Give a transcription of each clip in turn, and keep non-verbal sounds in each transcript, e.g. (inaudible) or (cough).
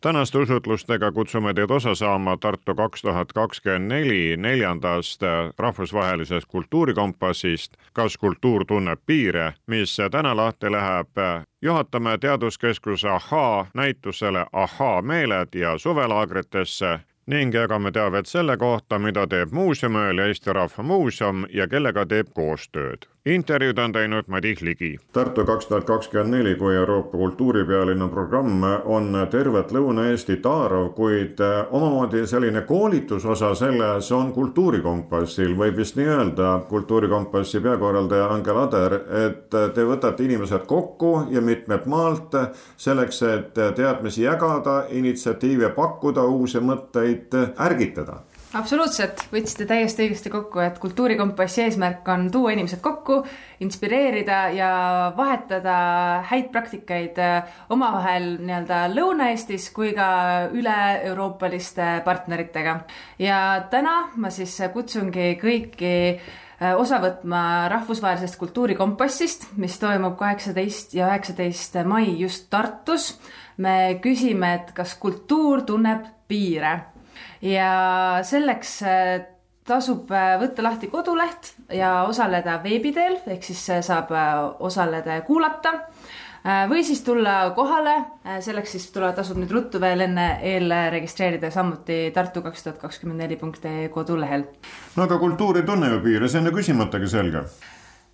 tänaste usutlustega kutsume teid osa saama Tartu kaks tuhat kakskümmend neli neljandast rahvusvahelisest kultuurikompassist Kas kultuur tunneb piire, mis täna lahti läheb. juhatame Teaduskeskuse Ahhaa näitusele Ahhaa meeled ja suvelaagritesse ning jagame teavet selle kohta, mida teeb Muuseumööl Eesti Rahva Muuseum ja kellega teeb koostööd intervjuud on teinud Madis Ligi. Tartu kaks tuhat kakskümmend neli kui Euroopa kultuuripealinna programm on tervet Lõuna-Eestit haarav, kuid omamoodi selline koolitusosa selles on Kultuurikompassil, võib vist nii öelda, Kultuurikompassi peakorraldaja Angel Ader, et te võtate inimesed kokku ja mitmelt maalt selleks, et teadmisi jagada, initsiatiive pakkuda, uusi mõtteid ärgitada absoluutselt, võtsite täiesti õigesti kokku, et Kultuurikompassi eesmärk on tuua inimesed kokku, inspireerida ja vahetada häid praktikaid äh, omavahel nii-öelda Lõuna-Eestis kui ka üle-euroopaliste partneritega. ja täna ma siis kutsungi kõiki äh, osa võtma rahvusvahelisest kultuurikompassist, mis toimub kaheksateist ja üheksateist mai just Tartus. me küsime, et kas kultuur tunneb piire ja selleks äh, tasub äh, võtta lahti koduleht ja osaleda veebi teel, ehk siis äh, saab osaleda ja kuulata. või siis tulla kohale, selleks siis tuleb, tasub nüüd ruttu veel enne eelregistreerida samuti Tartu kaks tuhat kakskümmend neli punkt ee kodulehel. no aga kultuur ei tunne ju piire, see on ju küsimatagi selge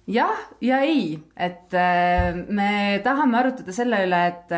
jah ja ei, et me tahame arutada selle üle, et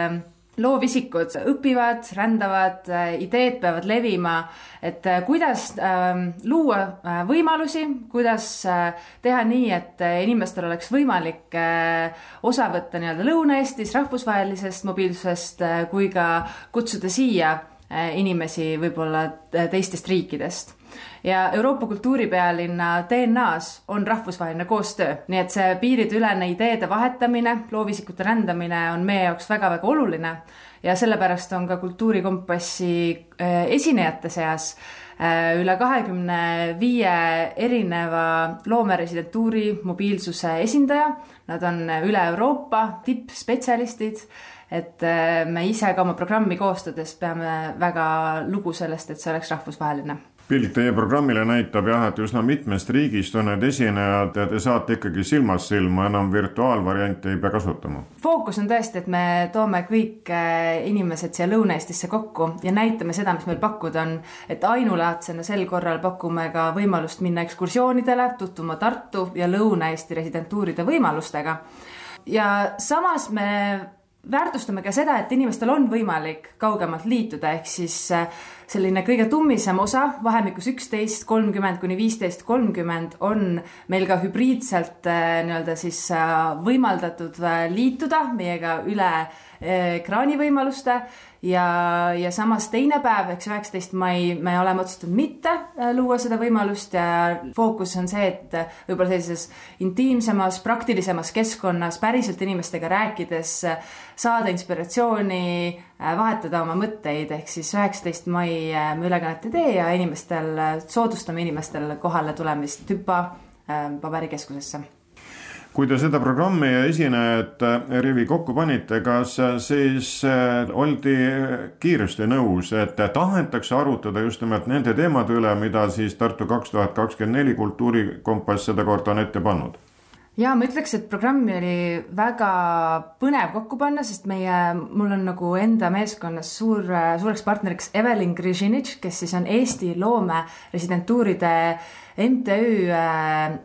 loovisikud õpivad, rändavad, ideed peavad levima, et äh, kuidas äh, luua äh, võimalusi, kuidas äh, teha nii, et äh, inimestel oleks võimalik äh, osa võtta nii-öelda Lõuna-Eestis rahvusvahelisest mobiilsusest äh, kui ka kutsuda siia äh, inimesi võib-olla teistest riikidest ja Euroopa kultuuripealinna DNA-s on rahvusvaheline koostöö, nii et see piirideülene ideede vahetamine, loovisikute rändamine on meie jaoks väga-väga oluline. Ja sellepärast on ka Kultuurikompassi äh, esinejate seas äh, üle kahekümne viie erineva loomeresidentuuri mobiilsuse esindaja. Nad on üle Euroopa tippspetsialistid. Et äh, me ise ka oma programmi koostades peame väga lugu sellest, et see oleks rahvusvaheline pilt teie programmile näitab jah, et üsna mitmest riigist on need esinejad ja te saate ikkagi silmast silma, enam virtuaalvarianti ei pea kasutama. fookus on tõesti, et me toome kõik äh, inimesed siia Lõuna-Eestisse kokku ja näitame seda, mis meil pakkuda on. et ainulaadsena sel korral pakume ka võimalust minna ekskursioonidele, tutvuma Tartu ja Lõuna-Eesti residentuuride võimalustega. ja samas me väärtustame ka seda, et inimestel on võimalik kaugemalt liituda, ehk siis äh, selline kõige tummisem osa vahemikus üksteist kolmkümmend kuni viisteist kolmkümmend on meil ka hübriidselt äh, nii-öelda siis äh, võimaldatud liituda meiega üle ekraanivõimaluste ja, ja samas teine päev, eks üheksateist mai, me oleme otsustanud mitte äh, luua seda võimalust ja fookus on see, et äh, võib-olla sellises intiimsemas, praktilisemas keskkonnas päriselt inimestega rääkides äh, saada inspiratsiooni, vahetada oma mõtteid, ehk siis üheksateist mai me ülekannet ei tee ja inimestel, soodustame inimestel kohale tulemist Tüpa paberikeskusesse kui te seda programmi ja esinejate rivi kokku panite, kas siis äh, oldi kiiresti nõus, et tahetakse arutada just nimelt nende teemade üle, mida siis Tartu kaks tuhat kakskümmend neli kultuurikompass sedakorda on ette pannud? ja ma ütleks, et programmi oli väga põnev kokku panna, sest meie, mul on nagu enda meeskonnas suur, suureks partneriks Evelin Grižinitš, kes siis on Eesti loome residentuuride MTÜ äh,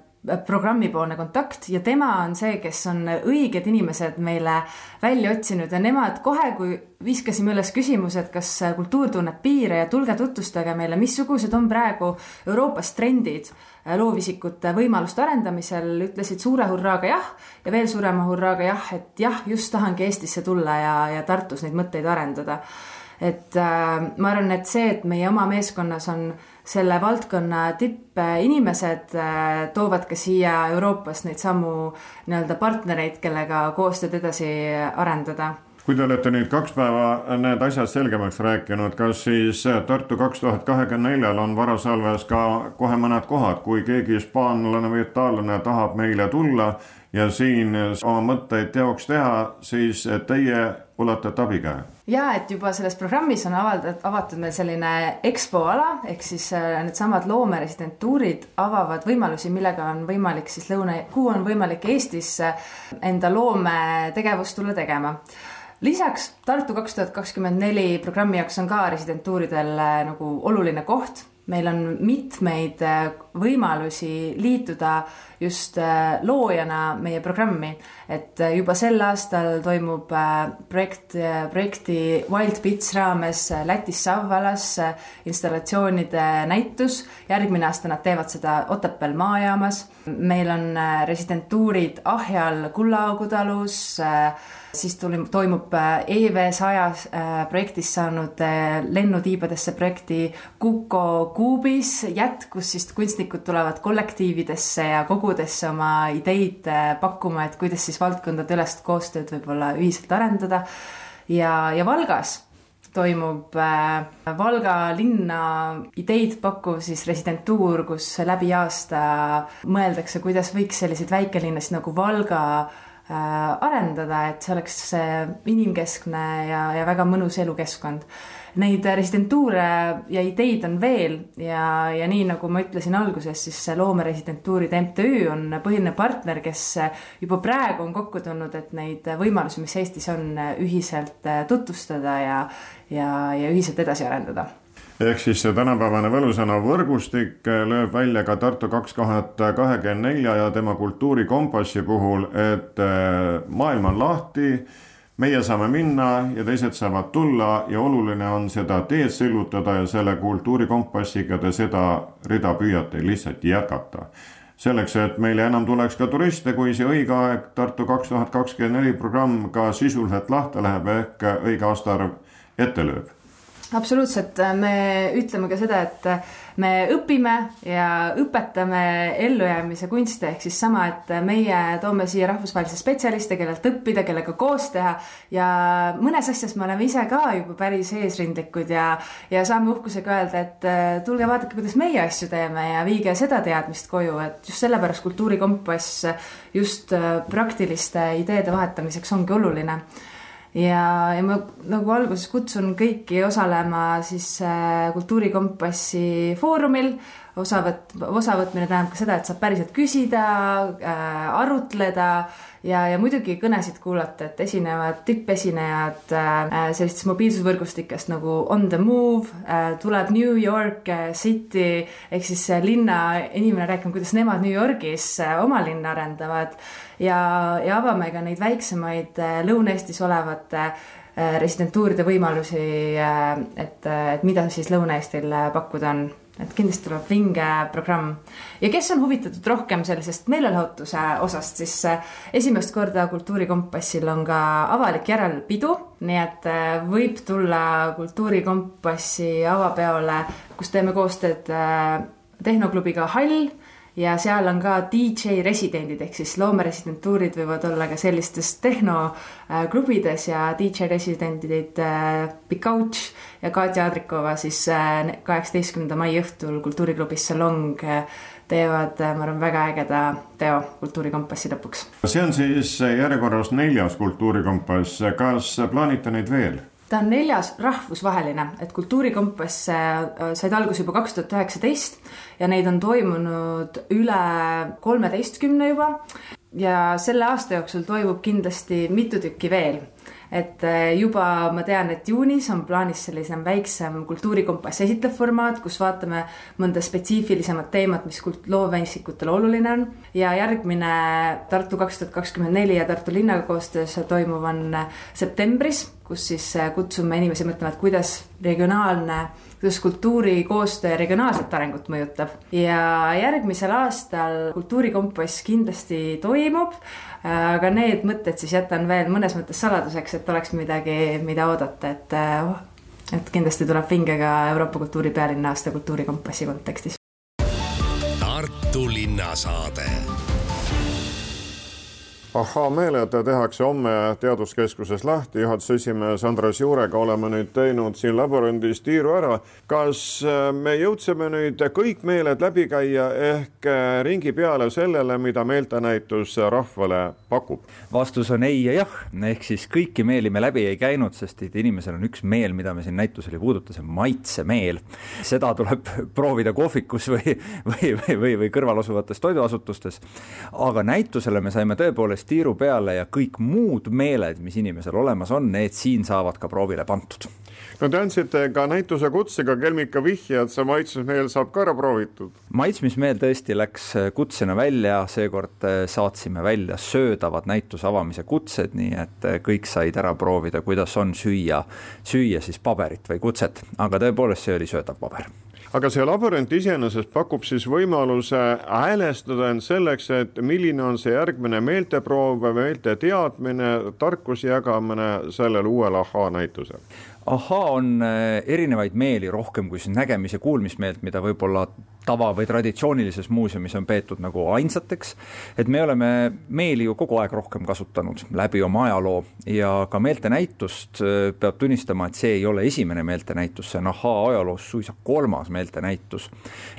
programmipoolne kontakt ja tema on see, kes on õiged inimesed meile välja otsinud ja nemad kohe, kui viskasime üles küsimuse, et kas kultuur tunneb piire ja tulge tutvustage meile, missugused on praegu Euroopas trendid loovisikute võimaluste arendamisel, ütlesid suure hurraaga jah ja veel suurema hurraaga jah, et jah, just tahangi Eestisse tulla ja, ja Tartus neid mõtteid arendada. et äh, ma arvan, et see, et meie oma meeskonnas on äh, selle valdkonna tippinimesed äh, toovad ka siia Euroopas neid samu nii-öelda partnereid, kellega koostööd edasi arendada kui te olete nüüd kaks päeva need asjad selgemaks rääkinud, kas siis Tartu kaks tuhat kahekümne neljal on varasalves ka kohe mõned kohad, kui keegi hispaanlane või itaallane tahab meile tulla ja siin oma mõtteid teoks teha, siis teie ulatate abikäe? ja et juba selles programmis on avaldatud, avatud meil selline EXPO ala ehk siis äh, needsamad loomeresidentuurid avavad võimalusi, millega on võimalik siis lõuna, kuhu on võimalik Eestis enda loometegevust tulla tegema lisaks Tartu kaks tuhat kakskümmend neli programmi jaoks on ka residentuuridel äh, nagu oluline koht. Meil on mitmeid äh, võimalusi liituda just äh, loojana meie programmi. et äh, juba sel aastal toimub projekt, projekti Wild Bits raames Lätis Savvalas installatsioonide näitus. järgmine aasta nad teevad seda Otepääl maajaamas. meil on residentuurid Ahjal Kullaaugu talus siis tuli, toimub EV sajas projektist saanud lennutiibadesse projekti Kuko kuubis jätkus, siis kunstnikud tulevad kollektiividesse ja kogudesse oma ideid äh, pakkuma, et kuidas siis valdkondade ülest koostööd võib-olla ühiselt arendada. ja, ja Valgas toimub äh, Valga linna ideid pakkuv siis residentuur, kus läbi aasta mõeldakse, kuidas võiks selliseid väikelinnasid nagu Valga äh, arendada, et see oleks inimkeskne ja, ja väga mõnus elukeskkond neid residentuure ja ideid on veel ja, ja nii nagu ma ütlesin alguses, siis loomeresidentuuride MTÜ on põhiline partner, kes juba praegu on kokku tulnud, et neid võimalusi, mis Eestis on, ühiselt tutvustada ja, ja, ja ühiselt edasi arendada. Ehk siis see tänapäevane võlusõna võrgustik lööb välja ka Tartu kaks tuhat kahekümne nelja ja tema kultuurikompassi puhul, et maailm on lahti meie saame minna ja teised saavad tulla ja oluline on seda teed sillutada ja selle kultuurikompassiga te seda rida püüate lihtsalt jätkata. selleks, et meile enam tuleks ka turiste, kui see õige aeg Tartu kaks tuhat kakskümmend neli programm ka sisuliselt lahti läheb ehk õige aastaarv ette lööb absoluutselt, me ütleme ka seda, et me õpime ja õpetame ellujäämise kunste, ehk siis sama, et meie toome siia rahvusvahelisi spetsialiste, kellelt õppida, kellega koos teha. Ja mõnes asjas me oleme ise ka juba päris eesrindlikud ja, ja saame uhkusega öelda, et tulge vaadake, kuidas meie asju teeme ja viige seda teadmist koju, et just sellepärast Kultuurikompass just praktiliste ideede vahetamiseks ongi oluline ja, ja ma nagu alguses kutsun kõiki osalema siis äh, Kultuurikompassi foorumil. Osavõtt, osavõtmine tähendab ka seda, et saab päriselt küsida äh,, arutleda ja, ja muidugi kõnesid kuulata, et esinevad tippesinejad äh, sellistest mobiilsusvõrgustikest nagu On the Move äh,, tuleb New York äh, City ehk siis äh, linna inimene rääkima, kuidas nemad New Yorgis äh, oma linna arendavad ja, ja avame ka neid väiksemaid äh, Lõuna-Eestis olevate äh, residentuuride võimalusi, äh, et, et mida siis Lõuna-Eestil pakkuda on et kindlasti tuleb vinge programm. ja kes on huvitatud rohkem sellisest meelelahutuse osast, siis esimest korda Kultuurikompassil on ka avalik järelpidu, nii et võib tulla Kultuurikompassi avapeole, kus teeme koostööd Tehnoklubiga Hall ja seal on ka DJ residendid ehk siis loomeresidentuurid võivad olla ka sellistes tehnoklubides ja DJ residendid äh, Big Couch ja Katja Adrikova siis äh, kaheksateistkümnenda mai õhtul kultuuriklubis Salong äh, teevad, ma arvan, väga ägeda teo Kultuurikompassi lõpuks. see on siis järjekorras neljas Kultuurikompass, kas plaanite neid veel? Ta on neljas rahvusvaheline, et Kultuurikompass said alguse juba kaks tuhat üheksateist ja neid on toimunud üle kolmeteistkümne juba. ja selle aasta jooksul toimub kindlasti mitu tükki veel et äh, juba ma tean, et juunis on plaanis sellisem väiksem kultuurikompass esitlev formaat, kus vaatame mõnda spetsiifilisemat teemat, mis looveisikutele oluline on. ja järgmine Tartu kaks tuhat kakskümmend neli ja Tartu linnaga koostöös toimuv on septembris, kus siis äh, kutsume inimesi mõtlema, et kuidas regionaalne kuidas kultuuri koostöö regionaalset arengut mõjutab ja järgmisel aastal Kultuurikompass kindlasti toimub. aga need mõtted siis jätan veel mõnes mõttes saladuseks, et oleks midagi, mida oodata, et oh, et kindlasti tuleb vinge ka Euroopa kultuuripealinna aasta Kultuurikompassi kontekstis. Tartu linnasaade ahhaa-meeled tehakse homme Teaduskeskuses lahti, juhatuse esimees Andres Juurega oleme nüüd teinud siin labürindis tiiru ära. kas äh, me jõudsime nüüd kõik meeled läbi käia ehk äh, ringi peale sellele, mida meeltenäitus rahvale pakub? vastus on ei ja jah, ehk siis kõiki meeli me läbi ei käinud, sest et inimesel on üks meel, mida me siin näitusel ei puuduta, see on maitsemeel. seda tuleb (laughs) proovida kohvikus või, või, või, või, või kõrval asuvates toiduasutustes. aga näitusele me saime tõepoolest alles tiiru peale ja kõik muud meeled, mis inimesel olemas on, need siin saavad ka proovile pandud. no te andsite ka näituse kutsega kelmika vihje, et see maitsmismeel saab ka ära proovitud. maitsmismeel tõesti läks kutsena välja, seekord saatsime välja söödavad näituse avamise kutsed, nii et kõik said ära proovida, kuidas on süüa, süüa siis paberit või kutset, aga tõepoolest, see oli söödav paber aga see labürint iseenesest pakub siis võimaluse häälestada end selleks, et milline on see järgmine meelteproov, meelte teadmine, tarkuse jagamine sellel uuel ahhaa-näitusel ahhaa on äh, erinevaid meeli rohkem kui siis nägemis- ja kuulmismeelt, mida võib-olla tava- või traditsioonilises muuseumis on peetud nagu ainsateks. et me oleme meeli ju kogu aeg rohkem kasutanud läbi oma ajaloo ja ka meeltenäitust äh, peab tunnistama, et see ei ole esimene meeltenäitus, see on ahhaa ajaloos suisa kolmas meeltenäitus.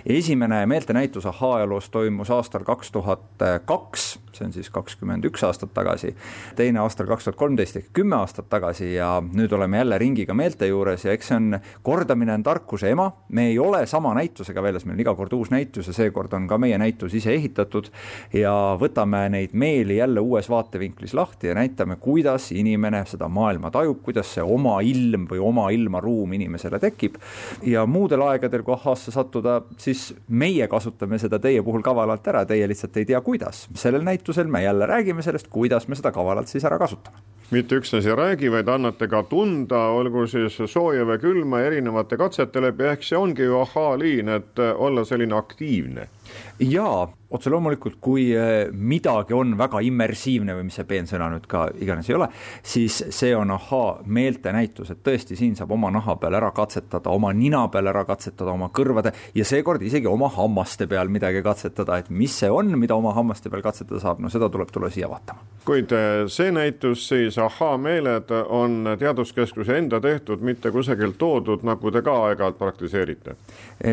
esimene meeltenäitus ahhaa ajaloos toimus aastal kaks tuhat kaks, see on siis kakskümmend üks aastat tagasi, teine aastal kaks tuhat kolmteist ehk kümme aastat tagasi ja nüüd oleme jälle ringiga meelte juures ja eks see on, kordamine on tarkuse ema, me ei ole sama näitusega väljas, meil on iga kord uus näitus ja seekord on ka meie näitus ise ehitatud ja võtame neid meeli jälle uues vaatevinklis lahti ja näitame, kuidas inimene seda maailma tajub, kuidas see oma ilm või oma ilmaruum inimesele tekib. ja muudel aegadel, kui ahhaasse sattuda, siis meie kasutame seda teie puhul kavalalt ära, teie lihtsalt ei tea, kuidas. sellel näitusel me jälle räägime sellest, kuidas me seda kavalalt siis ära kasutame mitte üksnes ei räägi, vaid annate ka tunda, olgu siis sooja või külma erinevate katsete läbi, ehk see ongi ju ahhaa-liin, et olla selline aktiivne jaa, otse loomulikult, kui äh, midagi on väga immersiivne või mis see peensõna nüüd ka iganes ei ole, siis see on ahaa meeltenäitus, et tõesti siin saab oma naha peal ära katsetada, oma nina peal ära katsetada, oma kõrvade ja seekord isegi oma hammaste peal midagi katsetada, et mis see on, mida oma hammaste peal katsetada saab, no seda tuleb tulla siia vaatama. kuid äh, see näitus siis ahaa meeled on Teaduskeskuse enda tehtud, mitte kusagilt toodud, nagu te ka aeg-ajalt praktiseerite?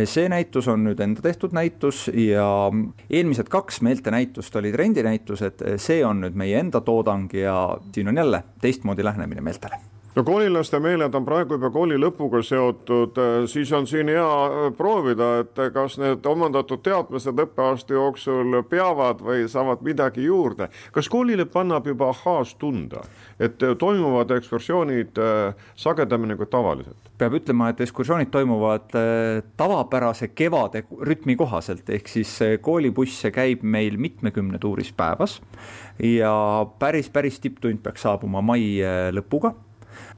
see näitus on nüüd enda tehtud näitus ja eelmised kaks meeltenäitust olid rendinäitused, see on nüüd meie enda toodang ja siin on jälle teistmoodi lähenemine meeltele no koolilaste meeled on praegu juba kooli lõpuga seotud, siis on siin hea proovida, et kas need omandatud teadmised õppeaasta jooksul peavad või saavad midagi juurde. kas koolile annab juba ahhaas tunda, et toimuvad ekskursioonid sagedamini kui tavaliselt? Peab ütlema, et ekskursioonid toimuvad äh, tavapärase kevade rütmi kohaselt, ehk siis äh, koolibusse käib meil mitmekümne tuuris päevas ja päris, päris tipptund peaks saabuma mai äh, lõpuga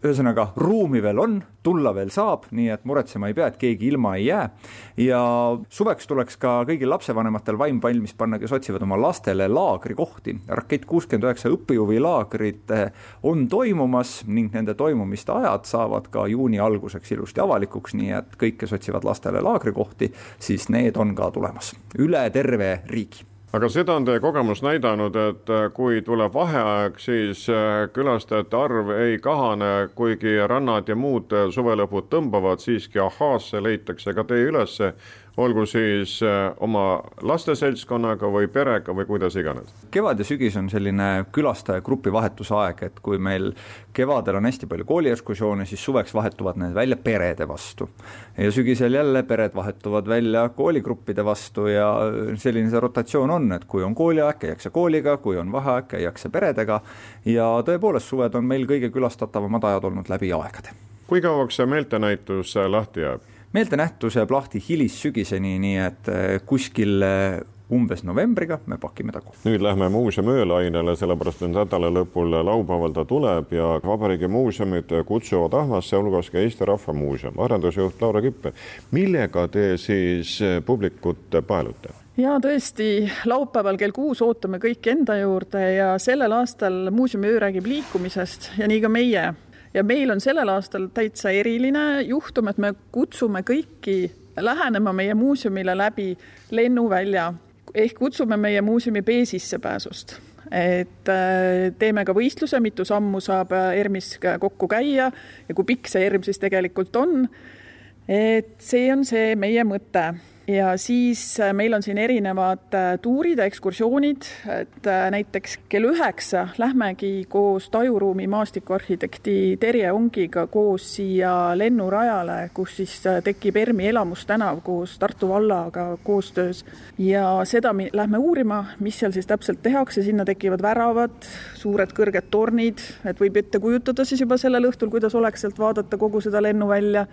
ühesõnaga, ruumi veel on, tulla veel saab, nii et muretsema ei pea, et keegi ilma ei jää. ja suveks tuleks ka kõigil lapsevanematel vaim valmis panna, kes otsivad oma lastele laagrikohti. rakett kuuskümmend üheksa õppejuhilaagrid eh, on toimumas ning nende toimumiste ajad saavad ka juuni alguseks ilusti avalikuks, nii et kõik, kes otsivad lastele laagrikohti, siis need on ka tulemas üle terve riigi aga seda on teie kogemus näidanud, et äh, kui tuleb vaheaeg, siis äh, külastajate arv ei kahane, kuigi rannad ja muud äh, suvelõbud tõmbavad, siiski ahhaasse leitakse ka tee ülesse olgu siis oma lasteseltskonnaga või perega või kuidas iganes. kevad ja sügis on selline külastajagrupi vahetuse aeg, et kui meil kevadel on hästi palju kooliekskursioone, siis suveks vahetuvad need välja perede vastu. ja sügisel jälle pered vahetuvad välja kooligruppide vastu ja selline see rotatsioon on, et kui on kooliaeg, käiakse kooliga, kui on vaheaeg, käiakse peredega ja tõepoolest, suved on meil kõige külastatavamad ajad olnud läbi aegade. kui kauaks see meeltenäitus lahti jääb? meeltenähtus jääb lahti hilissügiseni, nii et eh, kuskil eh, umbes novembriga me pakime tagu. nüüd lähme muuseumi öölainele, sellepärast et nädala lõpul laupäeval ta tuleb ja Vabariigi muuseumid kutsuvad ahvast, sealhulgas ka Eesti Rahva Muuseum. arendusjuht Laura Kippe, millega te siis eh, publikut paelute? Ja tõesti, laupäeval kell kuus ootame kõiki enda juurde ja sellel aastal Muuseumi öö räägib liikumisest ja nii ka meie ja meil on sellel aastal täitsa eriline juhtum, et me kutsume kõiki lähenema meie muuseumile läbi lennuvälja ehk kutsume meie muuseumi B sissepääsust. et äh, teeme ka võistluse, mitu sammu saab ERM-is kokku käia ja kui pikk see ERM siis tegelikult on. et see on see meie mõte ja siis äh, meil on siin erinevad äh, tuurid ja ekskursioonid, et äh, näiteks kell üheksa lähmegi koos tajuruumi maastikuarhitekti Terje Ongiga koos siia lennurajale, kus siis tekib ERMi elamustänav koos Tartu vallaga koostöös. ja seda me lähme uurima, mis seal siis täpselt tehakse, sinna tekivad väravad, suured kõrged tornid, et võib ette kujutada siis juba sellel õhtul, kuidas oleks sealt vaadata kogu seda lennuvälja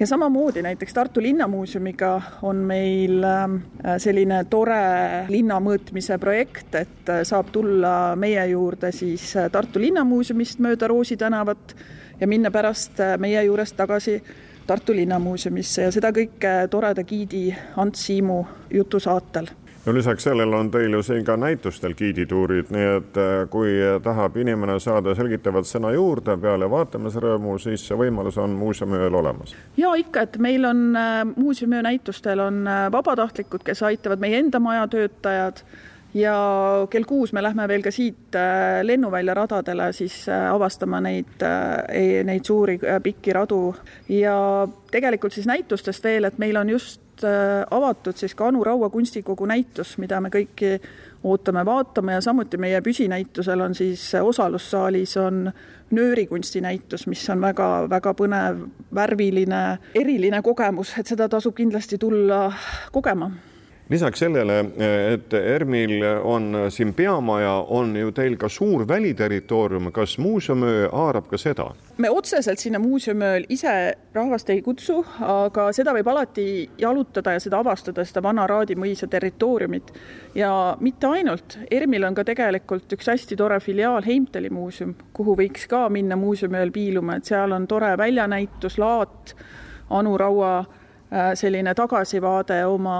ja samamoodi näiteks Tartu Linnamuuseumiga on meil ähm, selline tore linna mõõtmise projekt, et äh, saab tulla meie juurde siis äh, Tartu Linnamuuseumist mööda Roosi tänavat ja minna pärast äh, meie juurest tagasi Tartu Linnamuuseumisse ja seda kõike toreda giidi Ants Siimu jutusaatel no lisaks sellele on teil ju siin ka näitustel giidituurid, nii et äh, kui tahab inimene saada selgitavat sõna juurde peale vaatamisrõõmu, siis see võimalus on muuseumiööl olemas. ja ikka, et meil on äh, muuseumiöö näitustel on äh, vabatahtlikud, kes aitavad meie enda maja töötajad ja kell kuus me lähme veel ka siit lennuvälja radadele siis avastama neid, e-, neid suuri pikki radu. Ja tegelikult siis näitustest veel, et meil on just Äh, avatud siis ka Anu Raua kunstikogu näitus, mida me kõiki ootame vaatama ja samuti meie püsinäitusel on siis osalussaalis on nöörikunstinäitus, mis on väga-väga põnev, värviline, eriline kogemus, et seda tasub kindlasti tulla kogema lisaks sellele, et ERM-il on siin peamaja, on ju teil ka suur väliterritoorium, kas muuseumöö haarab ka seda? me otseselt sinna muuseumööl ise rahvast ei kutsu, aga seda võib alati jalutada ja seda avastada, seda vana Raadi mõisa territooriumit. ja mitte ainult, ERM-il on ka tegelikult üks hästi tore filiaal, Heimtali muuseum, kuhu võiks ka minna muuseumööl piiluma, et seal on tore väljanäitus, laat, Anu Raua selline tagasivaade oma,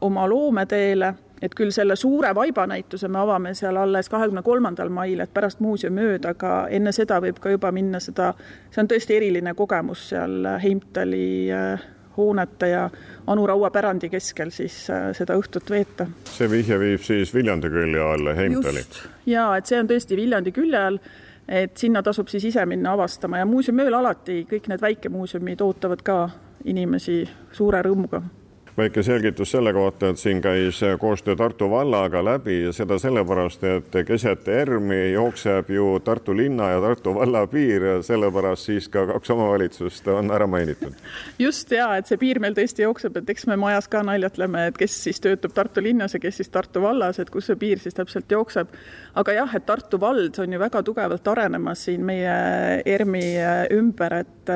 oma loometeele, et küll selle suure vaibanäituse me avame seal alles kahekümne kolmandal mail, et pärast muuseumööd, aga enne seda võib ka juba minna seda, see on tõesti eriline kogemus seal Heimtali äh, hoonete ja Anu Raua pärandi keskel siis äh, seda õhtut veeta. see vihje viib siis Viljandi külje alla, Heimtali? jaa, et see on tõesti Viljandi külje all, et sinna tasub siis ise minna avastama ja muuseumööl alati kõik need väikemuuseumid ootavad ka inimesi suure rõõmuga väike selgitus selle kohta, et siin käis koostöö Tartu vallaga läbi ja seda sellepärast, et keset ERM-i jookseb ju Tartu linna ja Tartu valla piir ja sellepärast siis ka kaks omavalitsust on ära mainitud. just ja et see piir meil tõesti jookseb, et eks me majas ka naljatleme, et kes siis töötab Tartu linnas ja kes siis Tartu vallas, et kus see piir siis täpselt jookseb. aga jah, et Tartu vald on ju väga tugevalt arenemas siin meie ERM-i ümber, et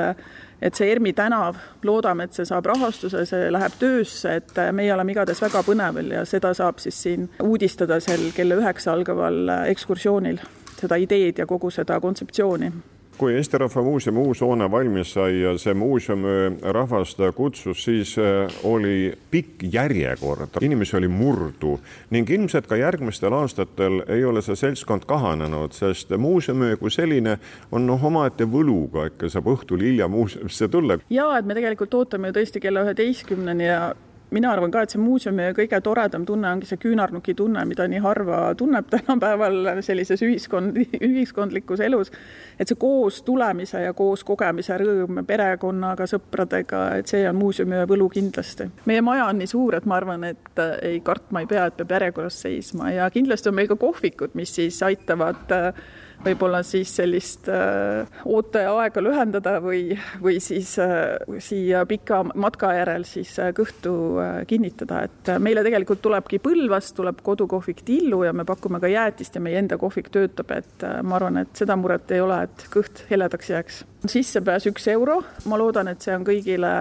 et see ERMi tänav, loodame, et see saab rahastuse, see läheb töösse, et meie oleme igatahes väga põnevil ja seda saab siis siin uudistada sel kella üheksa algaval ekskursioonil, seda ideed ja kogu seda kontseptsiooni kui Eesti Rahva Muuseumi uus hoone valmis sai ja see muuseum rahvast kutsus, siis äh, oli pikk järjekord, inimesi oli murdu ning ilmselt ka järgmistel aastatel ei ole see seltskond kahanenud, sest muuseum kui selline on noh, omaette võluga, ikka saab õhtul hilja muuseumisse tulla. ja et me tegelikult ootame ju tõesti kella üheteistkümneni ja mina arvan ka, et see muuseumi kõige toredam tunne ongi see küünarnuki tunne, mida nii harva tunneb tänapäeval sellises ühiskond, ühiskondlikus elus. et see koos tulemise ja koos kogemise rõõm perekonnaga, sõpradega, et see on muuseumi võlu kindlasti. meie maja on nii suur, et ma arvan, et ei kartma ei pea, et peab järjekorras seisma ja kindlasti on meil ka kohvikud, mis siis aitavad äh, võib-olla siis sellist äh, ooteaega lühendada või, või siis äh, siia pika matka järel siis äh, kõhtu kinnitada, et meile tegelikult tulebki Põlvast, tuleb kodukohvik Tillu ja me pakume ka jäätist ja meie enda kohvik töötab, et ma arvan, et seda muret ei ole, et kõht heledaks jääks. sissepääs üks euro, ma loodan, et see on kõigile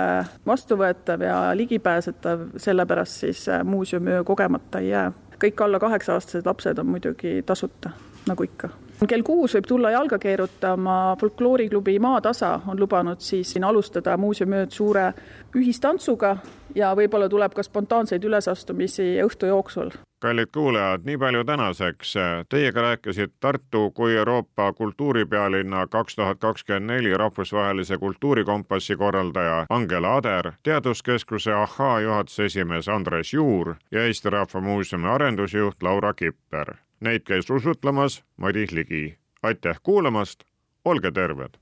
vastuvõetav ja ligipääsetav, sellepärast siis muuseumiöö kogemata ei jää. kõik alla kaheksa-aastased lapsed on muidugi tasuta, nagu ikka kell kuus võib tulla jalga keerutama, folklooriklubi Maatasa on lubanud siis siin alustada muuseumööd suure ühistantsuga ja võib-olla tuleb ka spontaanseid ülesastumisi õhtu jooksul. kallid kuulajad, nii palju tänaseks. Teiega rääkisid Tartu kui Euroopa kultuuripealinna kaks tuhat kakskümmend neli rahvusvahelise kultuurikompassi korraldaja Angela Ader, Teaduskeskuse Ahhaa juhatuse esimees Andres Juur ja Eesti Rahva Muuseumi arendusjuht Laura Kipper Neid käis usutlemas Madis Ligi. aitäh kuulamast, olge terved!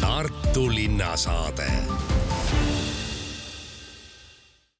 Tartu linnasaade